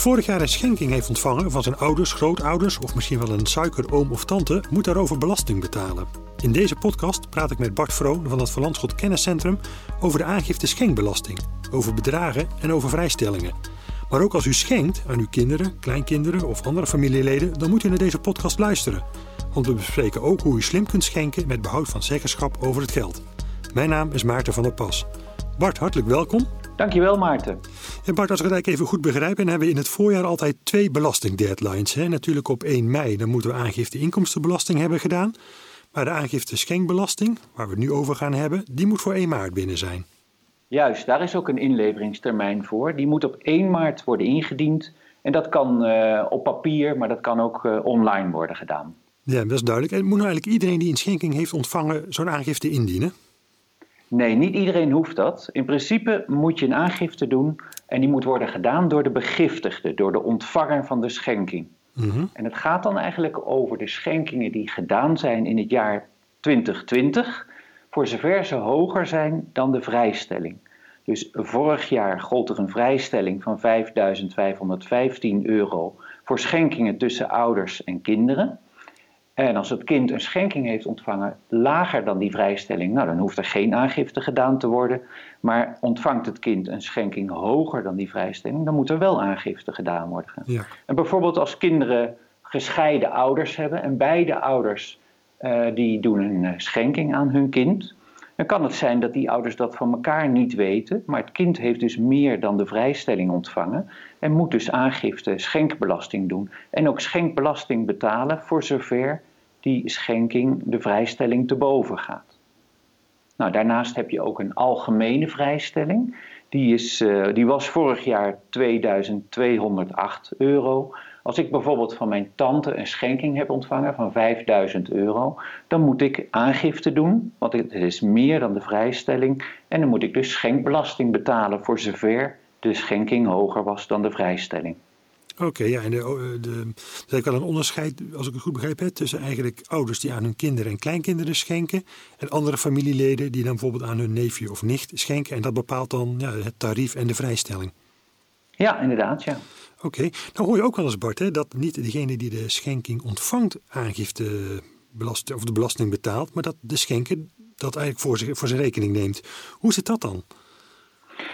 Vorig jaar een schenking heeft ontvangen van zijn ouders, grootouders of misschien wel een suikeroom of tante, moet daarover belasting betalen. In deze podcast praat ik met Bart Vroon van het Verlandschot Kenniscentrum over de aangifte schenkbelasting, over bedragen en over vrijstellingen. Maar ook als u schenkt aan uw kinderen, kleinkinderen of andere familieleden, dan moet u naar deze podcast luisteren. Want we bespreken ook hoe u slim kunt schenken met behoud van zeggenschap over het geld. Mijn naam is Maarten van der Pas. Bart, hartelijk welkom. Dankjewel Maarten. En Bart, als ik het eigenlijk even goed begrijp, dan hebben we in het voorjaar altijd twee belastingdeadlines. Hè? Natuurlijk op 1 mei, dan moeten we aangifte inkomstenbelasting hebben gedaan. Maar de aangifte schenkbelasting, waar we het nu over gaan hebben, die moet voor 1 maart binnen zijn. Juist, daar is ook een inleveringstermijn voor. Die moet op 1 maart worden ingediend. En dat kan uh, op papier, maar dat kan ook uh, online worden gedaan. Ja, dat is duidelijk. En moet nou eigenlijk iedereen die een schenking heeft ontvangen zo'n aangifte indienen? Nee, niet iedereen hoeft dat. In principe moet je een aangifte doen en die moet worden gedaan door de begiftigde, door de ontvanger van de schenking. Mm En het gaat dan eigenlijk over de schenkingen die gedaan zijn in het jaar 2020, voor zover ze hoger zijn dan de vrijstelling. Dus vorig jaar gold er een vrijstelling van 5.515 euro voor schenkingen tussen ouders en kinderen. En als het kind een schenking heeft ontvangen lager dan die vrijstelling, nou, dan hoeft er geen aangifte gedaan te worden. Maar ontvangt het kind een schenking hoger dan die vrijstelling, dan moet er wel aangifte gedaan worden. Ja. En bijvoorbeeld als kinderen gescheiden ouders hebben en beide ouders uh, die doen een uh, schenking aan hun kind. Dan kan het zijn dat die ouders dat van elkaar niet weten, maar het kind heeft dus meer dan de vrijstelling ontvangen en moet dus aangifte schenkbelasting doen en ook schenkbelasting betalen voor zover die schenking de vrijstelling te boven gaat. Nou, daarnaast heb je ook een algemene vrijstelling. Die, is, uh, die was vorig jaar 2208 euro. Als ik bijvoorbeeld van mijn tante een schenking heb ontvangen van 5000 euro, dan moet ik aangifte doen, want het is meer dan de vrijstelling. En dan moet ik dus schenkbelasting betalen voor zover de schenking hoger was dan de vrijstelling. Oké, ja, en de, eh, de, er is wel een onderscheid, als ik het goed begrijp, hè, tussen eigenlijk ouders die aan hun kinderen en kleinkinderen schenken en andere familieleden die dan bijvoorbeeld aan hun neefje of nicht schenken. En dat bepaalt dan ja, het tarief en de vrijstelling. Ja, inderdaad, ja. Oké, nou hoor je ook wel eens Bart, hè, dat niet degene die de schenking ontvangt aangifte belasting, of de belasting betaalt, maar dat de schenker dat eigenlijk voor, zich, voor zijn rekening neemt. Hoe zit dat dan?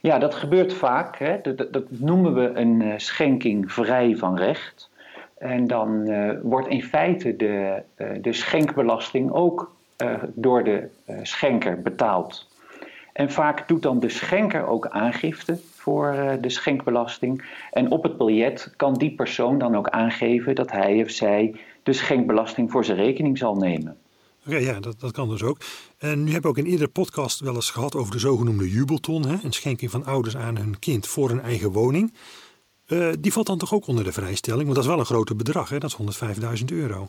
Ja, dat gebeurt vaak. Hè. Dat, dat, noemen we een uh, schenking vrij van recht. En dan uh, wordt in feite de, uh, de schenkbelasting ook door de schenker betaald. En vaak doet dan de schenker ook aangifte voor de schenkbelasting. En op het biljet kan die persoon dan ook aangeven dat hij of zij de schenkbelasting voor zijn rekening zal nemen. Oké, ja, dat, dat kan dus ook. En nu heb ik ook in iedere podcast wel eens gehad over de zogenoemde jubelton. Hè? Een schenking van ouders aan hun kind voor een eigen woning. Uh, die valt dan toch ook onder de vrijstelling? Want dat is wel een groter bedrag, hè? dat is 105.000 euro.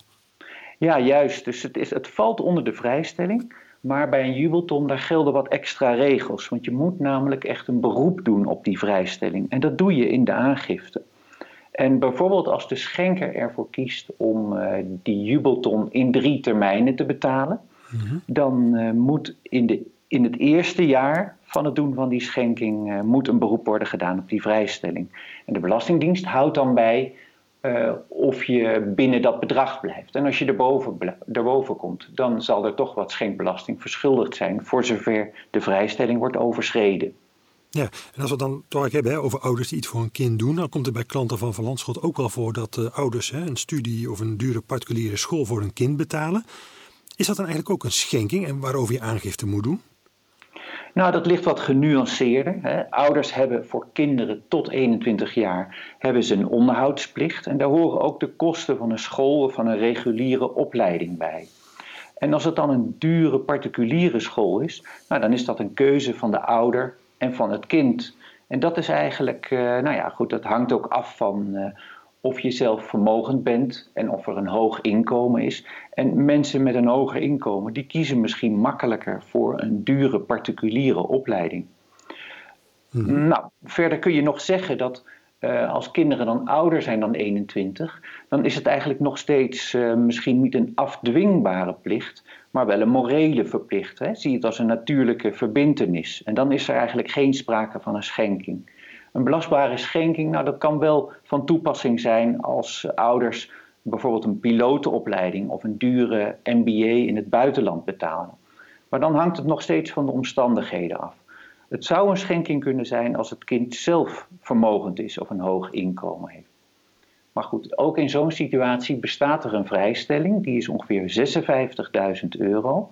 Ja, juist. Dus het, is, het valt onder de vrijstelling. Maar bij een jubelton daar gelden wat extra regels. Want je moet namelijk echt een beroep doen op die vrijstelling. En dat doe je in de aangifte. En bijvoorbeeld als de schenker ervoor kiest om uh, die jubelton in drie termijnen te betalen, mhm. dan uh, moet in, de, in het eerste jaar van het doen van die schenking uh, moet een beroep worden gedaan op die vrijstelling. En de Belastingdienst houdt dan bij of je binnen dat bedrag blijft. En als je erboven, erboven komt, dan zal er toch wat schenkbelasting verschuldigd zijn voor zover de vrijstelling wordt overschreden. Ja, en als we dan toch hebben hè, over ouders die iets voor een kind doen, dan komt het bij klanten van Van Landschot ook wel voor dat uh, ouders hè, een studie of een dure particuliere school voor een kind betalen. Is dat dan eigenlijk ook een schenking en waarover je aangifte moet doen? Nou, dat ligt wat genuanceerder. Hè. Ouders hebben voor kinderen tot 21 jaar hebben ze een onderhoudsplicht. En daar horen ook de kosten van een school of van een reguliere opleiding bij. En als het dan een dure particuliere school is, nou, dan is dat een keuze van de ouder en van het kind. En dat is eigenlijk, uh, nou ja, goed, dat hangt ook af van uh, of je zelf vermogend bent en of er een hoog inkomen is. En mensen met een hoger inkomen, die kiezen misschien makkelijker voor een dure particuliere opleiding. Mm Nou, verder kun je nog zeggen dat uh, als kinderen dan ouder zijn dan 21, dan is het eigenlijk nog steeds uh, misschien niet een afdwingbare plicht, maar wel een morele verplichting. Zie het als een natuurlijke verbintenis. En dan is er eigenlijk geen sprake van een schenking. Een belastbare schenking, nou dat kan wel van toepassing zijn als ouders bijvoorbeeld een pilotenopleiding of een dure MBA in het buitenland betalen. Maar dan hangt het nog steeds van de omstandigheden af. Het zou een schenking kunnen zijn als het kind zelf vermogend is of een hoog inkomen heeft. Maar goed, ook in zo'n situatie bestaat er een vrijstelling, die is ongeveer 56.000 euro.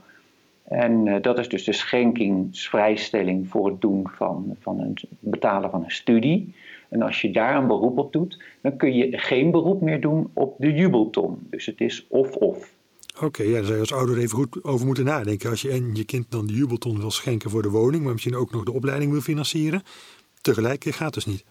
En uh, dat is dus de schenkingsvrijstelling voor het doen van, van een betalen van een studie. En als je daar een beroep op doet, dan kun je geen beroep meer doen op de jubelton. Dus het is of-of. Oké, ja, daar zou je als ouder even goed over moeten nadenken. Als je en je kind dan de jubelton wil schenken voor de woning, maar misschien ook nog de opleiding wil financieren. Tegelijk gaat dus niet.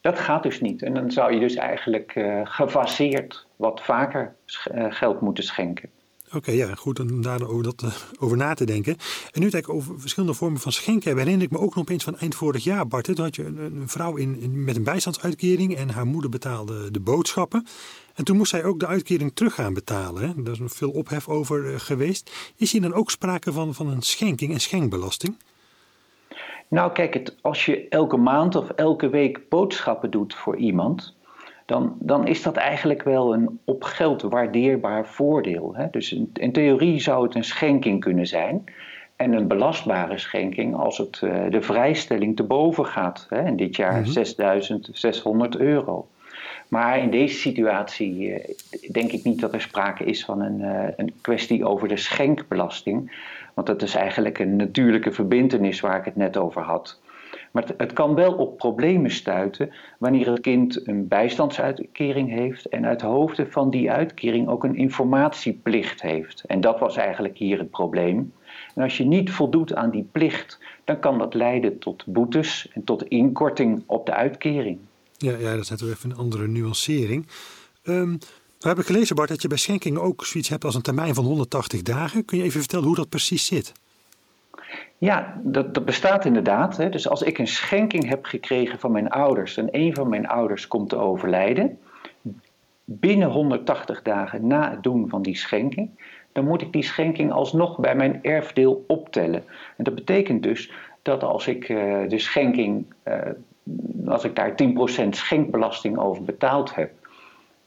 Dat gaat dus niet. En dan zou je dus eigenlijk uh, gefaseerd wat vaker uh, geld moeten schenken. Oké, ja, goed om daar over, dat, uh, over na te denken. En nu het eigenlijk over verschillende vormen van schenken herinner ik me ook nog opeens van eind vorig jaar, Bart. Toen had je een, een vrouw in, met een bijstandsuitkering en haar moeder betaalde de boodschappen. En toen moest zij ook de uitkering terug gaan betalen. Hè? Daar is nog veel ophef over uh, geweest. Is hier dan ook sprake van, van een schenking en schenkbelasting? Nou, kijk, als je elke maand of elke week boodschappen doet voor iemand, dan, dan is dat eigenlijk wel een op geld waardeerbaar voordeel. Hè? Dus in, in, theorie zou het een schenking kunnen zijn. En een belastbare schenking als het uh, de vrijstelling te boven gaat. Hè? En dit jaar mm 6.600 euro. Maar in deze situatie uh, denk ik niet dat er sprake is van een, uh, een kwestie over de schenkbelasting. Want dat is eigenlijk een natuurlijke verbindenis waar ik het net over had. Maar het, kan wel op problemen stuiten wanneer het kind een bijstandsuitkering heeft en uit hoofde van die uitkering ook een informatieplicht heeft. En dat was eigenlijk hier het probleem. En als je niet voldoet aan die plicht, dan kan dat leiden tot boetes en tot inkorting op de uitkering. Ja, ja dat is net even een andere nuancering. Um, we hebben gelezen, Bart, dat je bij schenkingen ook zoiets hebt als een termijn van 180 dagen. Kun je even vertellen hoe dat precies zit? Ja, dat, dat bestaat inderdaad. Hè. Dus als ik een schenking heb gekregen van mijn ouders en een van mijn ouders komt te overlijden, binnen 180 dagen na het doen van die schenking, dan moet ik die schenking alsnog bij mijn erfdeel optellen. En dat betekent dus dat als ik uh, de schenking, uh, als ik daar 10% schenkbelasting over betaald heb,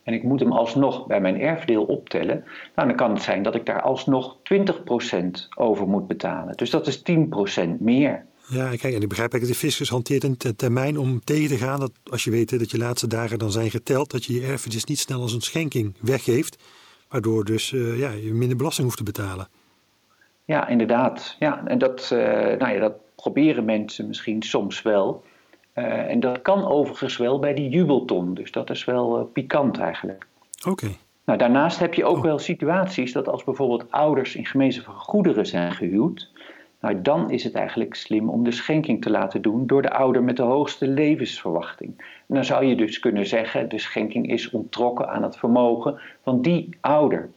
en ik moet hem alsnog bij mijn erfdeel optellen, nou, dan kan het zijn dat ik daar alsnog 20% over moet betalen. Dus dat is 10% meer. Ja, kijk, en ik begrijp dat de fiscus hanteert een termijn om tegen te gaan dat als je weet dat je laatste dagen dan zijn geteld, dat je je erfenis niet snel als een schenking weggeeft, waardoor dus uh, ja, je minder belasting hoeft te betalen. Ja, inderdaad. Ja, en dat, uh, nou ja, dat proberen mensen misschien soms wel. Uh, en dat kan overigens wel bij die jubelton. Dus dat is wel uh, pikant eigenlijk. Oké. Nou, daarnaast heb je ook oh. wel situaties dat als bijvoorbeeld ouders in gemeenschappelijke goederen zijn gehuwd. Nou, dan is het eigenlijk slim om de schenking te laten doen door de ouder met de hoogste levensverwachting. En dan zou je dus kunnen zeggen, de schenking is ontrokken aan het vermogen van die ouder.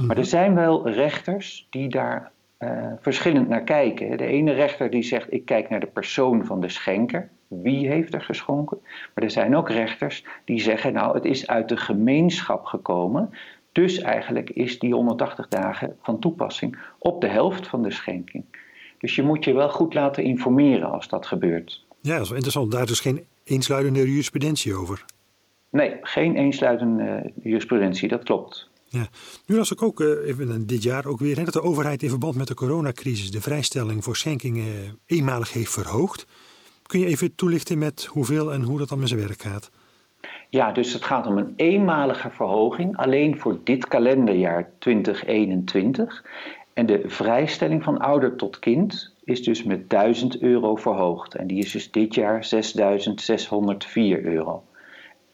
Maar er mhm. zijn wel rechters die daar uh, verschillend naar kijken. De ene rechter die zegt ik kijk naar de persoon van de schenker. Wie heeft er geschonken? Maar er zijn ook rechters die zeggen nou het is uit de gemeenschap gekomen. Dus eigenlijk is die 180 dagen van toepassing op de helft van de schenking. Dus je moet je wel goed laten informeren als dat gebeurt. Ja, dat is wel interessant. Daar is dus geen eensluidende jurisprudentie over. Nee, geen eensluidende jurisprudentie, dat klopt. Ja. Nu las ik ook uh, even dit jaar ook weer hè, dat de overheid in verband met de coronacrisis de vrijstelling voor schenkingen eh, eenmalig heeft verhoogd. Kun je even toelichten met hoeveel en hoe dat dan met zijn werk gaat? Ja, dus het gaat om een eenmalige verhoging, alleen voor dit kalenderjaar 2021. En de vrijstelling van ouder tot kind is dus met 1000 euro verhoogd. En die is dus dit jaar 6604 euro.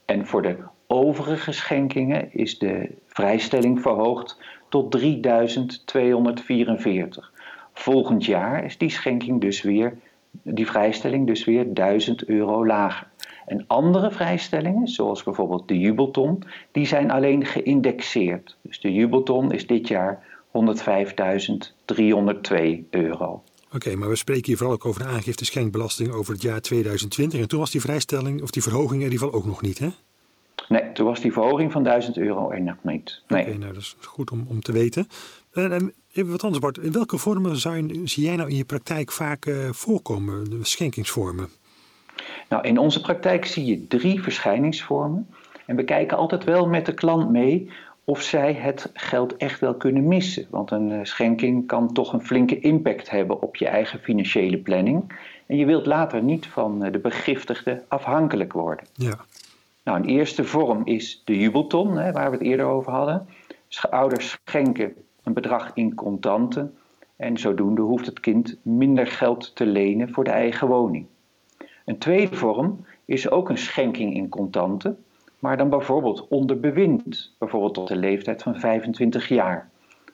En voor de overige schenkingen is de vrijstelling verhoogd tot 3244. Volgend jaar is die schenking dus weer, die vrijstelling dus weer 1000 euro lager. En andere vrijstellingen, zoals bijvoorbeeld de jubelton, die zijn alleen geïndexeerd. Dus de jubelton is dit jaar 105.302 euro. Oké, maar we spreken hier vooral ook over de aangifte schenkbelasting over het jaar 2020. En toen was die vrijstelling, of die verhoging in ieder geval ook nog niet, hè? Nee, toen was die verhoging van 1000 euro er nog niet. Nee. Oké, nou dat is goed om, om te weten. En, en even wat anders, Bart. In welke vormen zou je, zie jij nou in je praktijk vaak uh, voorkomen, de schenkingsvormen? Nou, in onze praktijk zie je drie verschijningsvormen. En we kijken altijd wel met de klant mee of zij het geld echt wel kunnen missen. Want een eh, schenking kan toch een flinke impact hebben op je eigen financiële planning. En je wilt later niet van eh, de begiftigde afhankelijk worden. Ja. Nou, een eerste vorm is de jubelton, hè, waar we het eerder over hadden. Ouders schenken een bedrag in contanten en zodoende hoeft het kind minder geld te lenen voor de eigen woning. Een tweede vorm is ook een schenking in contanten, maar dan bijvoorbeeld onder bewind, bijvoorbeeld tot de leeftijd van 25 jaar.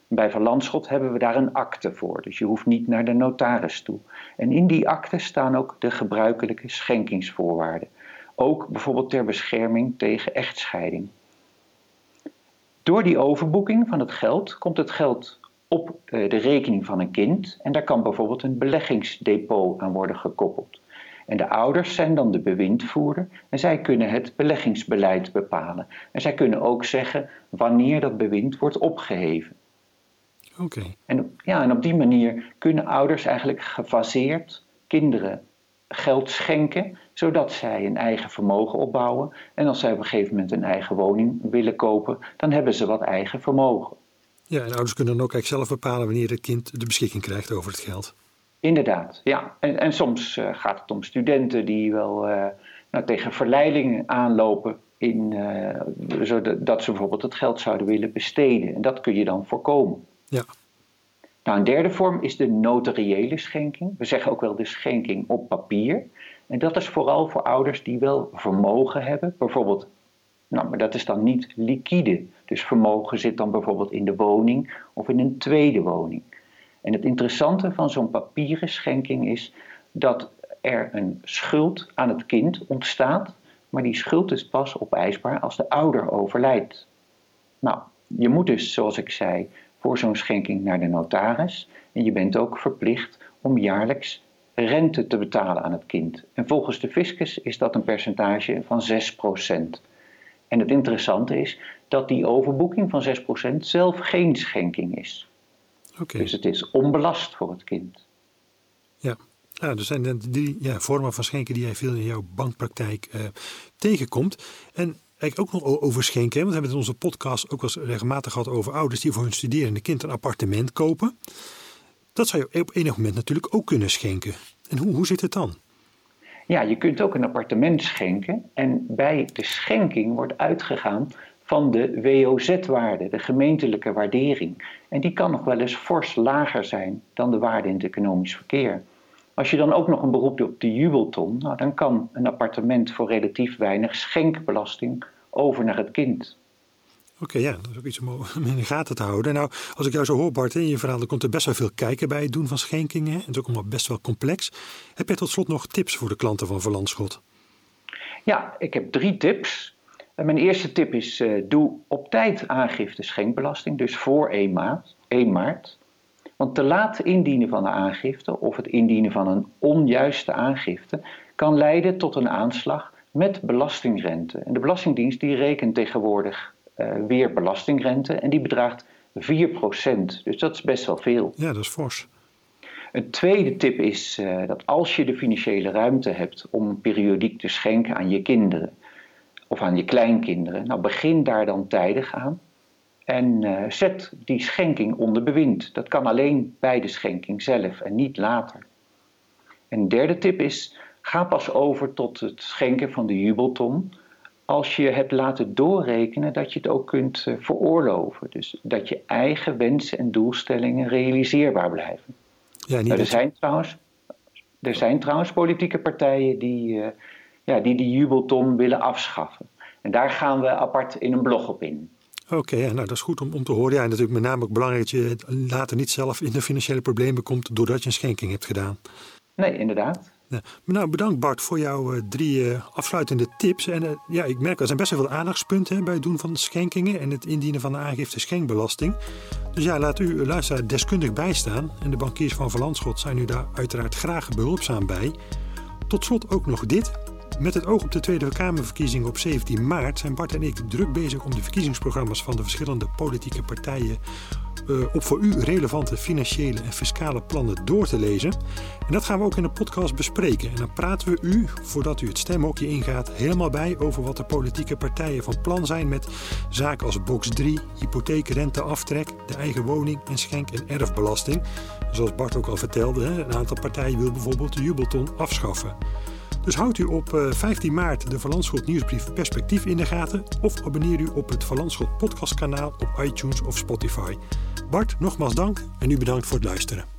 Bij Verlandschot hebben we daar een akte voor, dus je hoeft niet naar de notaris toe. En in die akte staan ook de gebruikelijke schenkingsvoorwaarden. Ook bijvoorbeeld ter bescherming tegen echtscheiding. Door die overboeking van het geld komt het geld op eh, de rekening van een kind en daar kan bijvoorbeeld een beleggingsdepot aan worden gekoppeld. En de ouders zijn dan de bewindvoerder en zij kunnen het beleggingsbeleid bepalen. En zij kunnen ook zeggen wanneer dat bewind wordt opgeheven. Oké. En, ja, en op die manier kunnen ouders eigenlijk gefaseerd kinderen geld schenken, zodat zij een eigen vermogen opbouwen. En als zij op een gegeven moment een eigen woning willen kopen, dan hebben ze wat eigen vermogen. Ja, en ouders kunnen dan ook eigenlijk zelf bepalen wanneer het kind de beschikking krijgt over het geld. Inderdaad, ja. En, en soms uh, gaat het om studenten die wel uh, nou, tegen verleidingen aanlopen, in, uh, zodat ze bijvoorbeeld het geld zouden willen besteden. En dat kun je dan voorkomen. Ja. Nou, een derde vorm is de notariële schenking. We zeggen ook wel de schenking op papier. En dat is vooral voor ouders die wel vermogen hebben. Bijvoorbeeld, nou, maar dat is dan niet liquide. Dus vermogen zit dan bijvoorbeeld in de woning of in een tweede woning. En het interessante van zo'n papieren schenking is dat er een schuld aan het kind ontstaat, maar die schuld is pas opeisbaar als de ouder overlijdt. Nou, je moet dus, zoals ik zei, voor zo'n schenking naar de notaris en je bent ook verplicht om jaarlijks rente te betalen aan het kind. En volgens de fiscus is dat een percentage van 6%. En het interessante is dat die overboeking van 6% zelf geen schenking is. Okay. Dus het is onbelast voor het kind. Ja. Ja, er zijn drie ja, vormen van schenken die jij veel in jouw bankpraktijk uh, tegenkomt. En eigenlijk ook nog over schenken. Want we hebben in onze podcast ook wel eens regelmatig gehad over ouders die voor hun studerende kind een appartement kopen. Dat zou je op enig moment natuurlijk ook kunnen schenken. En hoe, hoe zit het dan? Ja, je kunt ook een appartement schenken. En bij de schenking wordt uitgegaan van de WOZ-waarde, de gemeentelijke waardering. En die kan nog wel eens fors lager zijn dan de waarde in het economisch verkeer. Als je dan ook nog een beroep doet op de jubelton, nou, dan kan een appartement voor relatief weinig schenkbelasting over naar het kind. Oké, ja, dat is ook iets om in de gaten te houden. Nou, als ik jou zo hoor, Bart, in je verhaal, dan komt er best wel veel kijken bij het doen van schenkingen. Het is ook allemaal best wel complex. Heb jij tot slot nog tips voor de klanten van Verlandschot? Ja, ik heb drie tips. Mijn eerste tip is: uh, doe op tijd aangifte schenkbelasting, dus voor 1 maart. 1 maart. Want te laat indienen van de aangifte of het indienen van een onjuiste aangifte kan leiden tot een aanslag met belastingrente. En de Belastingdienst die rekent tegenwoordig weer belastingrente en die bedraagt 4%. Dus dat is best wel veel. Ja, dat is fors. Een tweede tip is uh, dat als je de financiële ruimte hebt om periodiek te schenken aan je kinderen of aan je kleinkinderen, nou begin daar dan tijdig aan. En uh, zet die schenking onder bewind. Dat kan alleen bij de schenking zelf en niet later. En een derde tip is: ga pas over tot het schenken van de jubelton. Als je hebt laten doorrekenen dat je het ook kunt uh, veroorloven. Dus dat je eigen wensen en doelstellingen realiseerbaar blijven. Ja, niet nou, er, zijn trouwens, er zijn trouwens politieke partijen die, uh, ja, die die jubelton willen afschaffen. En daar gaan we apart in een blog op in. Oké, okay, ja, nou dat is goed om, om te horen. Ja, en natuurlijk met name ook belangrijk dat je later niet zelf in de financiële problemen komt doordat je een schenking hebt gedaan. Nee, inderdaad. Nou, bedankt Bart voor jouw uh, drie uh, afsluitende tips. En uh, ja, ik merk er zijn best wel veel aandachtspunten bij het doen van schenkingen en het indienen van de aangifte schenkbelasting. Dus ja, laat u luisteraar deskundig bijstaan. En de bankiers van Verlandschot zijn u daar uiteraard graag behulpzaam bij. Tot slot ook nog dit. Met het oog op de Tweede Kamerverkiezingen op 17 maart zijn Bart en ik druk bezig om de verkiezingsprogramma's van de verschillende politieke partijen op voor u relevante financiële en fiscale plannen door te lezen. En dat gaan we ook in de podcast bespreken. En dan praten we u, voordat u het stemhokje ingaat, helemaal bij over wat de politieke partijen van plan zijn met zaken als box 3, hypotheekrenteaftrek, de eigen woning en schenk- en erfbelasting. Zoals Bart ook al vertelde, een aantal partijen wil bijvoorbeeld de jubelton afschaffen. Dus houdt u op 15 eh, maart de Verlandschot nieuwsbrief Perspectief in de gaten of abonneer u op het Verlandschot podcastkanaal op iTunes of Spotify. Bart, nogmaals dank en u bedankt voor het luisteren.